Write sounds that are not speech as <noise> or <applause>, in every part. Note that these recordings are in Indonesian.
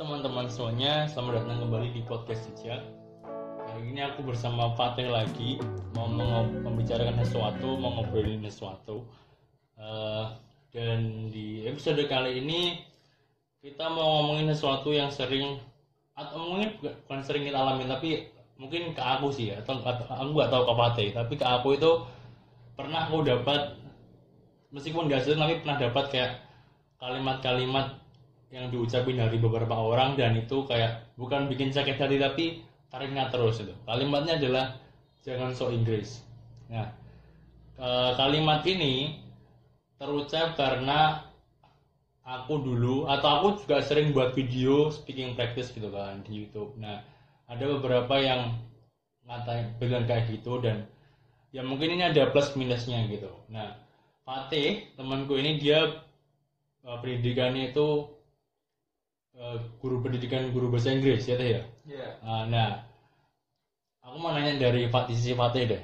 teman-teman semuanya, selamat datang kembali di podcast Jejak. Kali ini aku bersama Fatih lagi mau membicarakan sesuatu, mau ngobrolin sesuatu. Eh, dan di episode kali ini kita mau ngomongin sesuatu yang sering atau mungkin bukan sering kita alami tapi mungkin ke aku sih ya atau, atau aku nggak tahu ke Fatih tapi ke aku itu pernah aku dapat meskipun gak sering tapi pernah dapat kayak kalimat-kalimat yang diucapin dari beberapa orang dan itu kayak bukan bikin sakit hati tapi teringat terus itu. Kalimatnya adalah jangan so Inggris. Nah eh, kalimat ini terucap karena aku dulu atau aku juga sering buat video speaking practice gitu kan di YouTube. Nah ada beberapa yang ngatain bilang kayak gitu dan ya mungkin ini ada plus minusnya gitu. Nah Fatih temanku ini dia eh, pendidikannya itu eh, guru pendidikan guru bahasa Inggris ya teh ya? Iya. Ah, nah aku mau nanya dari Fatih sisi Fatih deh.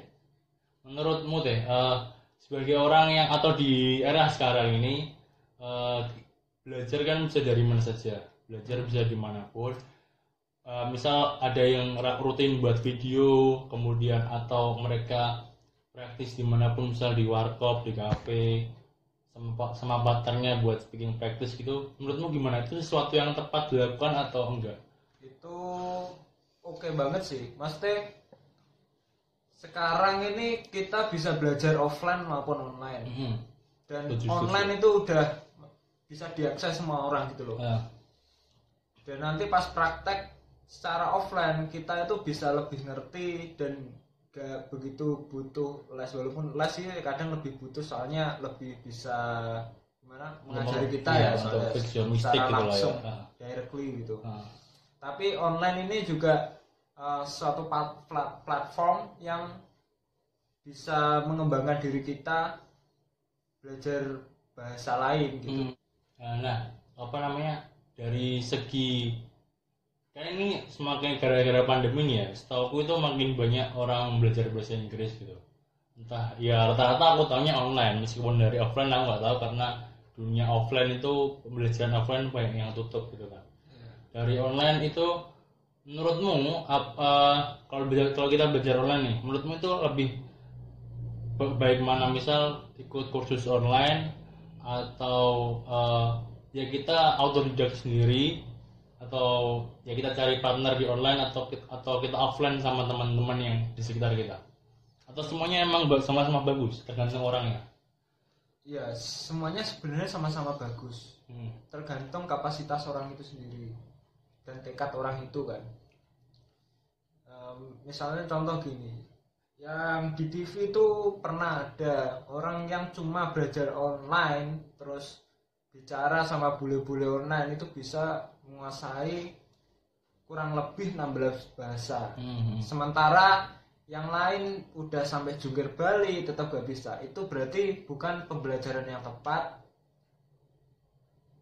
Menurutmu teh eh, sebagai orang yang atau di era sekarang ini eh, belajar kan bisa dari mana saja. Belajar bisa di mana pun Eh, misal ada yang rutin buat video kemudian atau mereka praktis di mana pun misal di warkop di kafe sama sama partnernya buat speaking practice gitu menurutmu gimana itu sesuatu yang tepat dilakukan atau enggak Itu oke banget sih. Maksudnya sekarang ini kita bisa belajar offline maupun online. Mhm. Dan Setuju, setuju. online itu udah bisa diakses semua orang gitu loh. Ah, Dan nanti pas praktek secara offline kita itu bisa lebih ngerti dan gak begitu butuh les walaupun les sih kadang lebih butuh soalnya lebih bisa gimana mengajari kita Iya, ya untuk soalnya secara gitu lah ya. langsung Ah. directly gitu. ah. Tapi online ini juga uh, suatu plat- plat- platform yang bisa mengembangkan diri kita belajar bahasa lain gitu. Hmm. Nah, nah, apa namanya dari segi kayak ini semakin gara-gara pandemi nih ya setahu itu makin banyak orang belajar bahasa Inggris gitu. Entah ya rata-rata aku tahunya online meskipun dari offline aku nggak tahu karena dunia offline itu pembelajaran offline banyak yang tutup gitu kan. Dari online itu menurutmu apa kalau bela- kalau kita belajar online nih menurutmu itu lebih ba- baik mana misal ikut kursus online atau eh, ya kita autodidak sendiri atau ya kita cari partner di online atau kita, atau kita offline sama teman-teman yang di sekitar kita atau semuanya emang sama-sama bagus tergantung orangnya Ya, semuanya sebenarnya sama-sama bagus. hmm. Tergantung kapasitas orang itu sendiri dan tekad orang itu kan. Em, misalnya contoh gini, yang di TV itu pernah ada orang yang cuma belajar online terus bicara sama bule-bule online itu bisa menguasai kurang lebih 16 bahasa. Hmm. Sementara yang lain udah sampai jungkir Bali tetap gak bisa. Itu berarti bukan pembelajaran yang tepat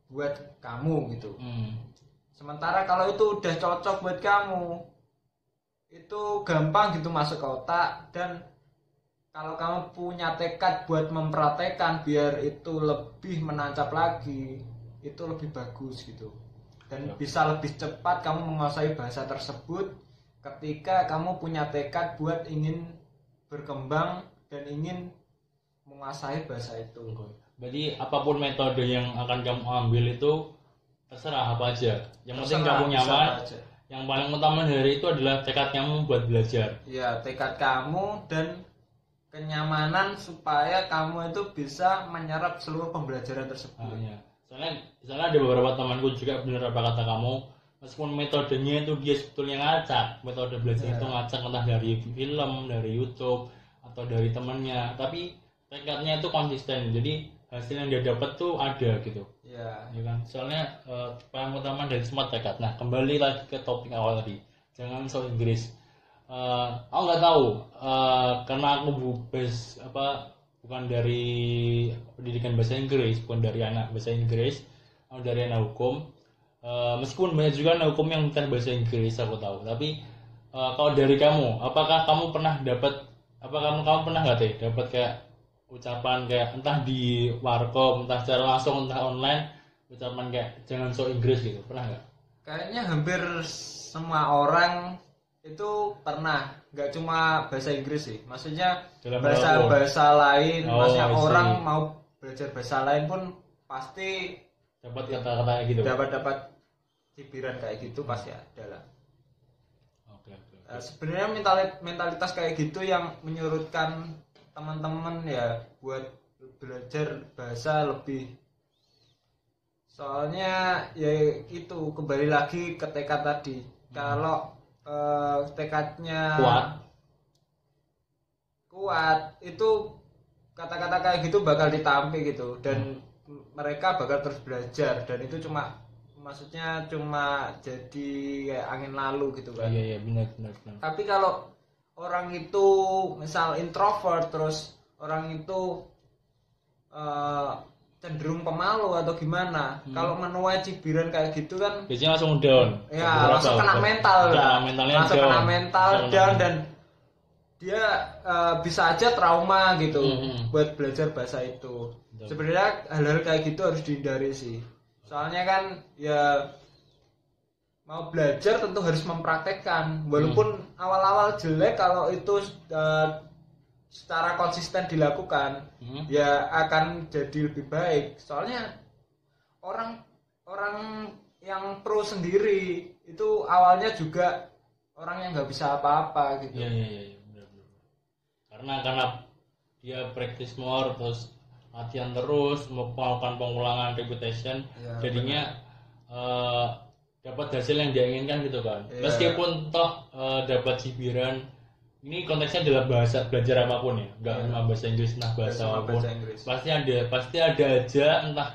buat kamu gitu. Hmm. Sementara kalau itu udah cocok buat kamu, itu gampang gitu masuk ke otak dan kalau kamu punya tekad buat mempraktekkan biar itu lebih menancap lagi, itu lebih bagus gitu. Dan Ya. bisa lebih cepat kamu menguasai bahasa tersebut ketika kamu punya tekad buat ingin berkembang dan ingin menguasai bahasa itu. Berarti apa pun metode yang akan kamu ambil itu terserah apa aja. Yang penting kamu nyaman. Yang paling utama dari itu adalah tekad kamu buat belajar. Ya, tekad kamu dan kenyamanan supaya kamu itu bisa menyerap seluruh pembelajaran tersebut. Ah, iya. Soalnya, soalnya ada beberapa temanku juga benar apa kata kamu, meskipun metodenya itu dia sebetulnya ngacak, metode belajar Iya. itu ngacak entah dari film, dari YouTube atau dari temannya, tapi tekadnya itu konsisten. Jadi hasil yang dia dapat tuh ada gitu. Ya, ya kan soalnya eh, paling utama dari semua tekad nah kembali lagi ke topik awal tadi jangan so Inggris Eh, aku nggak tahu. Eh, karena aku bu base apa bukan dari pendidikan bahasa Inggris bukan dari anak bahasa Inggris aku dari anak hukum. Eh, meskipun banyak juga anak hukum yang bukan bahasa Inggris aku tahu. Tapi eh, kalau dari kamu apakah kamu pernah dapat apa kamu kamu pernah nggak teh dapat kayak ucapan kayak entah di warkop entah secara langsung entah online ucapan kayak jangan so Inggris gitu. Pernah nggak? Kayaknya hampir semua orang itu pernah nggak cuma bahasa Inggris sih. Maksudnya Dalam bahasa berapa? bahasa lain. Oh, maksudnya I see. orang mau belajar bahasa lain pun pasti dapat kata-kata gitu. dapat dapat cibiran kayak gitu pasti ada lah oke oke Eh, sebenarnya mentali- mentalitas kayak gitu yang menyurutkan teman-teman ya buat belajar bahasa lebih soalnya ya itu kembali lagi ke tekad tadi. Kalau eh, tekadnya kuat. Kuat. Itu kata-kata kayak gitu bakal ditampi gitu. Dan mereka bakal terus belajar. Dan itu cuma maksudnya cuma jadi kayak angin lalu gitu kan iya iya benar benar benar. Tapi kalau orang itu misal introvert terus orang itu eh, cenderung pemalu atau gimana Hmm. kalau menuai cibiran kayak gitu kan biasanya langsung down ya langsung kena mental lah mentalnya langsung down. kena mental down kena- dan dia eh, bisa aja trauma gitu Mhm. buat belajar bahasa itu Betul. sebenarnya hal-hal kayak gitu harus dihindari sih soalnya kan ya mau belajar tentu harus mempraktekkan walaupun Hmm. awal-awal jelek kalau itu eh, secara konsisten dilakukan Hmm. ya akan jadi lebih baik soalnya orang orang yang pro sendiri itu awalnya juga orang yang nggak bisa apa-apa gitu iya, benar benar. Karena karena dia practice more terus latihan terus melakukan pengulangan repetition Iya, jadinya eh, dapat hasil yang dia inginkan gitu kan. Iya. Meskipun toh eh, dapat cibiran ini konteksnya adalah bahasa belajar apa pun ya, nggak Iya. cuma bahasa Inggris nah bahasa Cuma apa pun. bahasa Inggris. Pasti ada pasti ada aja entah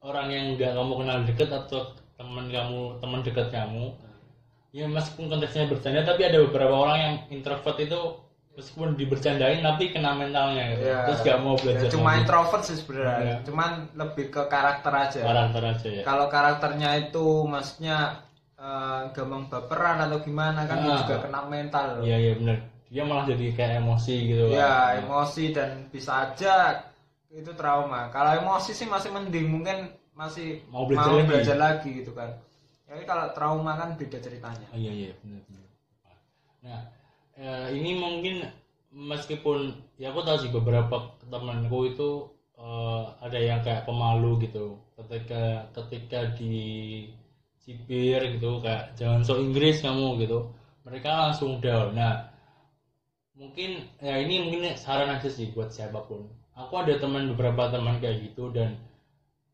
orang yang nggak kamu kenal deket atau teman kamu teman dekat kamu ya meskipun konteksnya bercanda tapi ada beberapa orang yang introvert itu meskipun dibercandain tapi kena mentalnya gitu Ya, terus gak mau belajar ya cuma lagi. introvert sih sebenarnya Iya. cuman lebih ke karakter aja karakter aja ya kalau karakternya itu maksudnya eh, gampang baperan atau gimana kan dia Ah. juga kena mental loh. iya iya benar dia malah jadi kayak emosi gitu kan ya emosi dan bisa aja itu trauma. Kalau emosi sih masih mending mungkin masih Mau belajar lagi. belajar lagi gitu kan. Jadi kalau trauma kan beda ceritanya. Oh, iya iya benar benar. Nah eh, ini mungkin meskipun ya aku tahu sih beberapa temanku itu eh, ada yang kayak pemalu gitu. Ketika ketika di cibir gitu kayak jangan so Inggris kamu gitu mereka langsung down. Nah mungkin ya ini mungkin saran aja sih buat siapa pun. Aku ada teman beberapa teman kayak gitu dan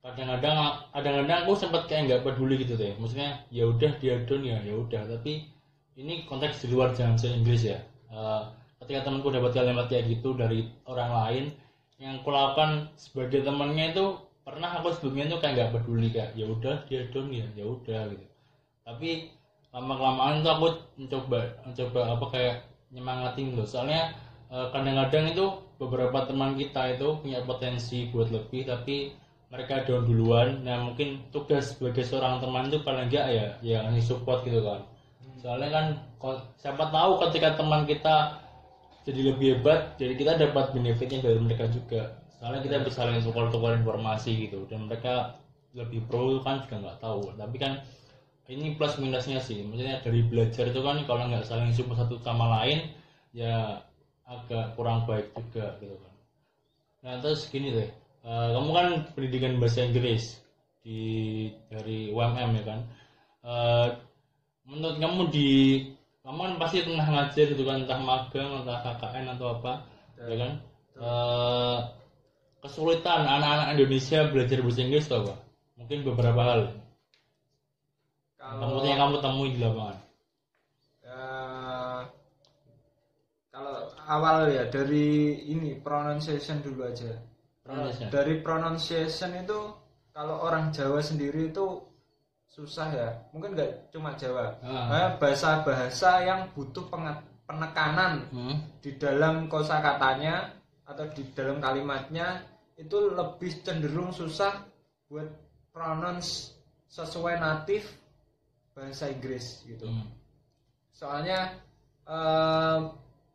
kadang-kadang kadang-kadang aku sempat kayak nggak peduli gitu deh. Maksudnya ya udah dia down ya ya udah. Tapi ini konteks di luar jangan se Inggris ya. Eh, ketika temanku dapat kalimat kayak gitu dari orang lain yang aku lakukan sebagai temannya itu pernah aku sebelumnya tuh kayak nggak peduli kayak ya udah dia down ya ya udah gitu. Tapi lama kelamaan tuh aku mencoba mencoba apa kayak nyemangatin loh. Soalnya eh, kadang-kadang itu beberapa teman kita itu punya potensi buat lebih tapi mereka down duluan. Nah mungkin tugas sebagai seorang teman itu paling enggak ya ya ngasih support gitu kan. Soalnya kan siapa tahu ketika teman kita jadi lebih hebat jadi kita dapat benefitnya dari mereka juga. Soalnya kita bisa saling tukar-tukar informasi gitu. Dan mereka lebih pro kan juga nggak tahu. Tapi kan ini plus minusnya sih. Maksudnya dari belajar itu kan kalau nggak saling support satu sama lain ya agak kurang baik juga gitu kan. Nah terus gini deh. Eh, kamu kan pendidikan bahasa Inggris di dari UMM ya kan? Eh, menurut kamu di kamu kan pasti pernah ngajar gitu kan entah magang entah KKN atau apa ya kan? Eh, kesulitan anak-anak Indonesia belajar bahasa Inggris itu apa? Mungkin beberapa hal kalau yang kamu temui di lapangan eh, kalau awal ya dari ini pronunciation dulu aja Pronunciation. dari pronunciation itu kalau orang Jawa sendiri itu susah ya mungkin nggak cuma Jawa. Eh, bahasa-bahasa yang butuh penekanan hmm? di dalam kosakatanya atau di dalam kalimatnya itu lebih cenderung susah buat pronounce sesuai natif bahasa Inggris gitu. Hmm. soalnya eh,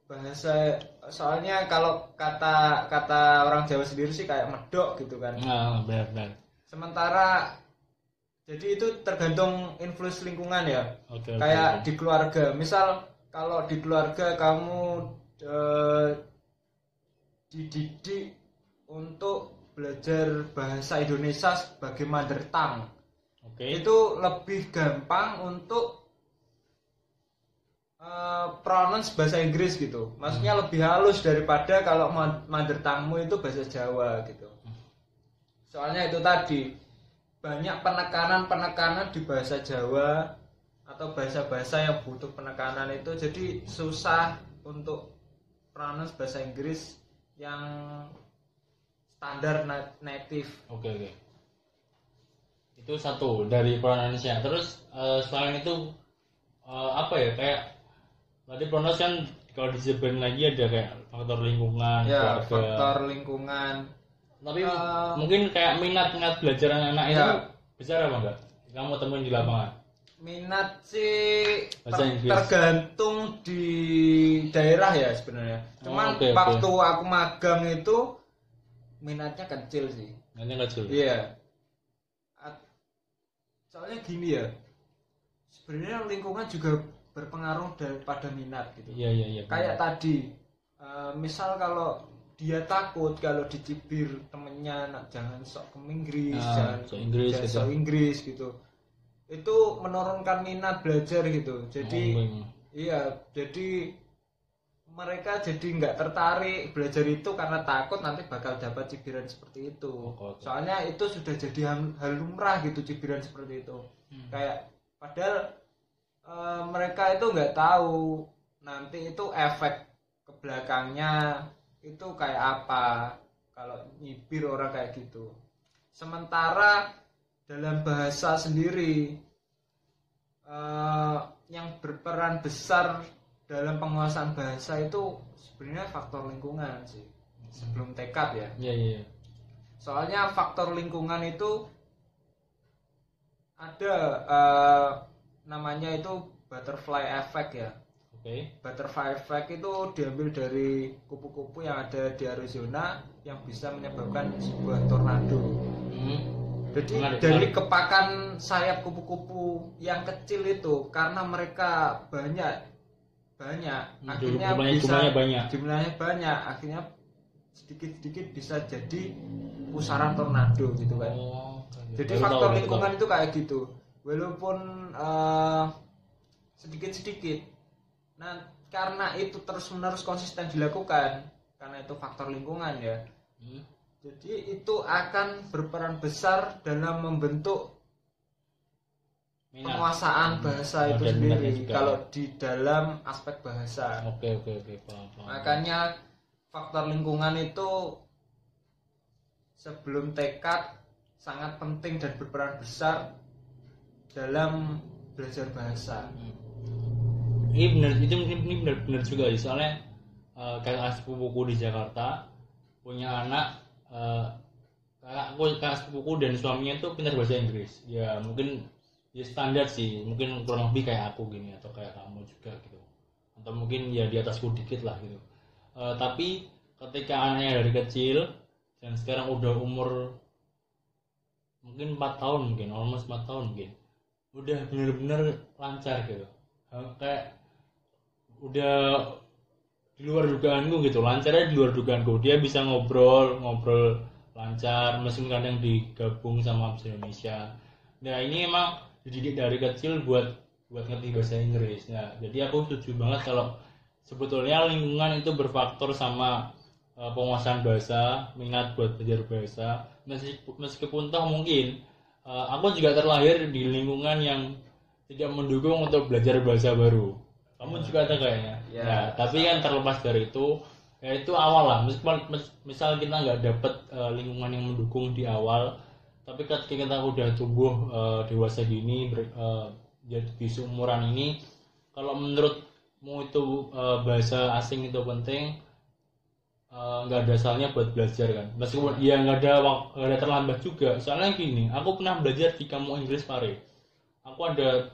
bahasa soalnya kalau kata kata orang Jawa sendiri sih kayak medok gitu kan. Nah benar-benar sementara jadi itu tergantung influence lingkungan ya. Oke, oke, kayak oke. di keluarga. Misal kalau di keluarga kamu eh, dididik untuk belajar bahasa Indonesia sebagai mother tongue Oke. itu lebih gampang untuk eh, pronounce bahasa Inggris gitu maksudnya lebih halus daripada kalau mo- mother tongue-mu itu bahasa Jawa gitu soalnya itu tadi banyak penekanan-penekanan di bahasa Jawa atau bahasa-bahasa yang butuh penekanan itu jadi susah untuk pronounce bahasa Inggris yang standar na- native Oke oke. Itu satu dari pronunciation. Terus eh, selain itu eh, apa ya kayak tadi pronounce kan kalau disebutin lagi ada kayak faktor lingkungan, ya keluarga. faktor lingkungan Tapi Eh, mungkin kayak minat minat belajar anak itu Ya. besar apa enggak? Kamu temuin di lapangan. minat sih ter- tergantung di daerah ya sebenarnya Oh, cuman oke, oke. waktu aku magang itu minatnya kecil sih Nanti kecil. Iya. Soalnya gini ya. Sebenarnya lingkungan juga berpengaruh daripada minat gitu. Iya iya iya. Kayak tadi, eh, misal kalau dia takut kalau dicibir temennya nak jangan sok ke Inggris, Ah, jangan sok Inggris jangan gitu. sok Inggris gitu. Itu menurunkan minat belajar gitu. Jadi Oh, Iya, jadi mereka jadi nggak tertarik belajar itu karena takut nanti bakal dapat cibiran seperti itu. Oke. Soalnya itu sudah jadi hal, hal lumrah gitu cibiran seperti itu. Hmm. Kayak padahal eh, mereka itu nggak tahu nanti itu efek ke belakangnya itu kayak apa kalau nyibir orang kayak gitu. Sementara dalam bahasa sendiri eh, yang berperan besar dalam penguasaan bahasa itu sebenarnya faktor lingkungan sih sebelum tekad ya Iya iya. iya. soalnya faktor lingkungan itu ada eh, namanya itu butterfly effect ya Oke. butterfly effect itu diambil dari kupu-kupu yang ada di Arizona yang bisa menyebabkan sebuah tornado Hmm. jadi Menarik, dari menarik. kepakan sayap kupu-kupu yang kecil itu karena mereka banyak banyak Hmm, akhirnya jumlahnya- bisa jumlahnya banyak. jumlahnya banyak akhirnya sedikit-sedikit bisa jadi pusaran tornado gitu kan Oh, jadi baru tahu, faktor baru lingkungan tahu. itu kayak gitu walaupun eh, sedikit-sedikit nah karena itu terus-menerus konsisten dilakukan karena itu faktor lingkungan ya Hmm. jadi itu akan berperan besar dalam membentuk. Penguasaan bahasa itu sendiri juga. kalau di dalam aspek bahasa. Oke oke oke paham paham. Makanya faktor lingkungan itu sebelum tekad sangat penting dan berperan besar dalam belajar bahasa. Hmm. Ini benar itu ini, ini benar benar juga sih soalnya eh, kakak sepupuku di Jakarta punya anak eh, kakakku kakak sepupuku dan suaminya tuh pintar bahasa Inggris. Ya mungkin ya standar sih. Mungkin kurang lebih kayak aku gini atau kayak kamu juga gitu. Atau mungkin ya di atasku dikit lah gitu. Eh, tapi ketika anaknya dari kecil dan sekarang udah umur mungkin 4 tahun mungkin almost 4 tahun mungkin udah bener-bener lancar gitu. Kayak udah di luar dugaanku gitu. Lancarnya di luar dugaanku. Dia bisa ngobrol ngobrol lancar meskipun kadang digabung sama Indonesia. Nah ini emang dididik dari kecil buat buat ngerti bahasa Inggris. Nah jadi aku setuju banget kalau sebetulnya lingkungan itu berfaktor sama eh, penguasaan bahasa minat buat belajar bahasa. Meskipun, meskipun toh mungkin eh, aku juga terlahir di lingkungan yang tidak mendukung untuk belajar bahasa baru. Kamu juga ada kayaknya? Ya, Nah, tapi kan terlepas dari itu ya itu awal lah. Meskipun mis- misal kita nggak dapet eh, lingkungan yang mendukung di awal tapi ketika kita udah tumbuh eh, dewasa gini ber, eh, jadi di seumuran ini kalau menurutmu itu eh, bahasa asing itu penting nggak ada salahnya buat belajar kan? Meskipun ya nggak ada nggak ada terlambat juga. Soalnya gini aku pernah belajar di kamu Inggris Pare. Aku ada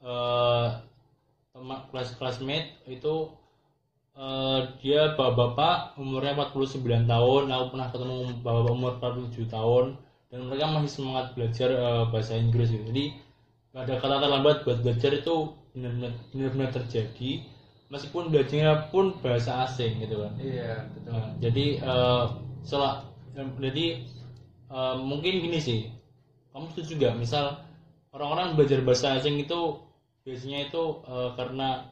eh, teman kelas classmate itu eh, dia bapak-bapak umurnya 49 tahun aku pernah ketemu bapak umur 47 tahun dan mereka masih semangat belajar eh, bahasa Inggris gitu. Jadi ada kata terlambat buat belajar itu benar-benar terjadi. Meskipun belajarnya pun bahasa asing gitu kan. Iya betul. Nah, jadi eh setelah jadi eh, mungkin gini sih. Kamu setuju gak misal orang-orang belajar bahasa asing itu biasanya itu eh, karena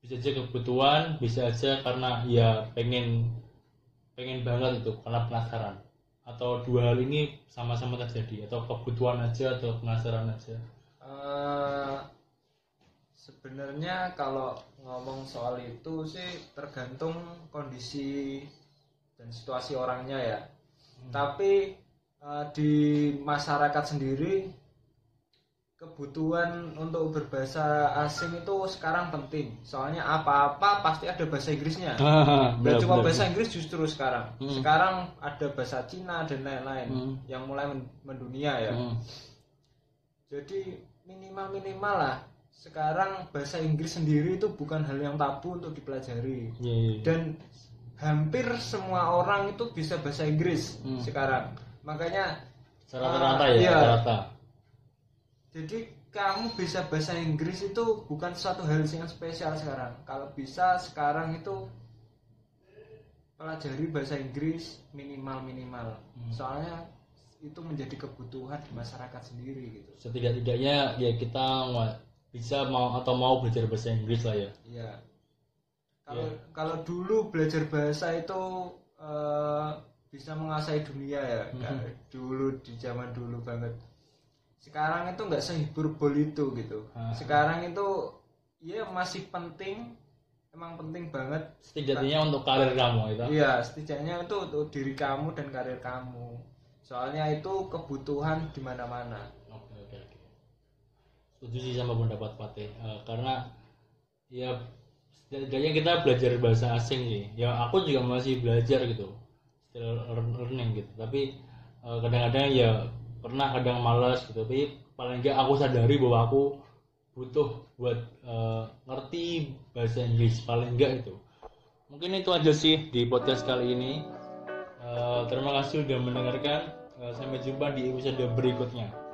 bisa aja kebutuhan bisa aja karena ya pengen pengen banget itu karena penasaran atau dua hal ini sama-sama terjadi? Atau kebutuhan aja atau penasaran aja? Eh, sebenarnya kalau ngomong soal itu sih tergantung kondisi dan situasi orangnya ya. Tapi eh, di masyarakat sendiri kebutuhan untuk berbahasa asing itu sekarang penting soalnya apa-apa pasti ada bahasa Inggrisnya <laughs> Dan Benar, cuma benar. bahasa Inggris justru sekarang. Hmm. Sekarang ada bahasa Cina dan lain-lain Hmm. yang mulai men- mendunia ya. Hmm. Jadi minimal minimal lah. Sekarang bahasa Inggris sendiri itu bukan hal yang tabu untuk dipelajari. Iya, iya. Dan hampir semua orang itu bisa bahasa Inggris Hmm. sekarang. Makanya Secara Ah, rata ya iya. rata jadi kamu bisa bahasa Inggris itu bukan suatu hal yang spesial sekarang. Kalau bisa sekarang itu pelajari bahasa Inggris minimal minimal. Hmm. Soalnya itu menjadi kebutuhan di masyarakat sendiri gitu. setidak-tidaknya ya kita bisa mau atau mau belajar bahasa Inggris lah ya Iya. Kalau Iya. kalau dulu belajar bahasa itu eh, bisa menguasai dunia ya. Kayak Dulu di zaman dulu banget. Sekarang itu nggak sehibur bol itu gitu. Ah. Sekarang itu ya masih penting, emang penting banget. setidaknya untuk karir kamu itu Iya, setidaknya itu untuk diri kamu dan karir kamu. Soalnya itu kebutuhan di mana-mana. oke oke oke setuju sih sama pendapat Fatih Eh, karena ya setidaknya kita belajar bahasa asing sih ya aku juga masih belajar gitu still learn- learning gitu tapi eh, kadang-kadang ya pernah kadang malas gitu. Tapi paling enggak aku sadari bahwa aku butuh buat eh, ngerti bahasa Inggris paling enggak itu. Mungkin itu aja sih di podcast kali ini. Eh, terima kasih sudah mendengarkan. Eh, sampai jumpa di episode berikutnya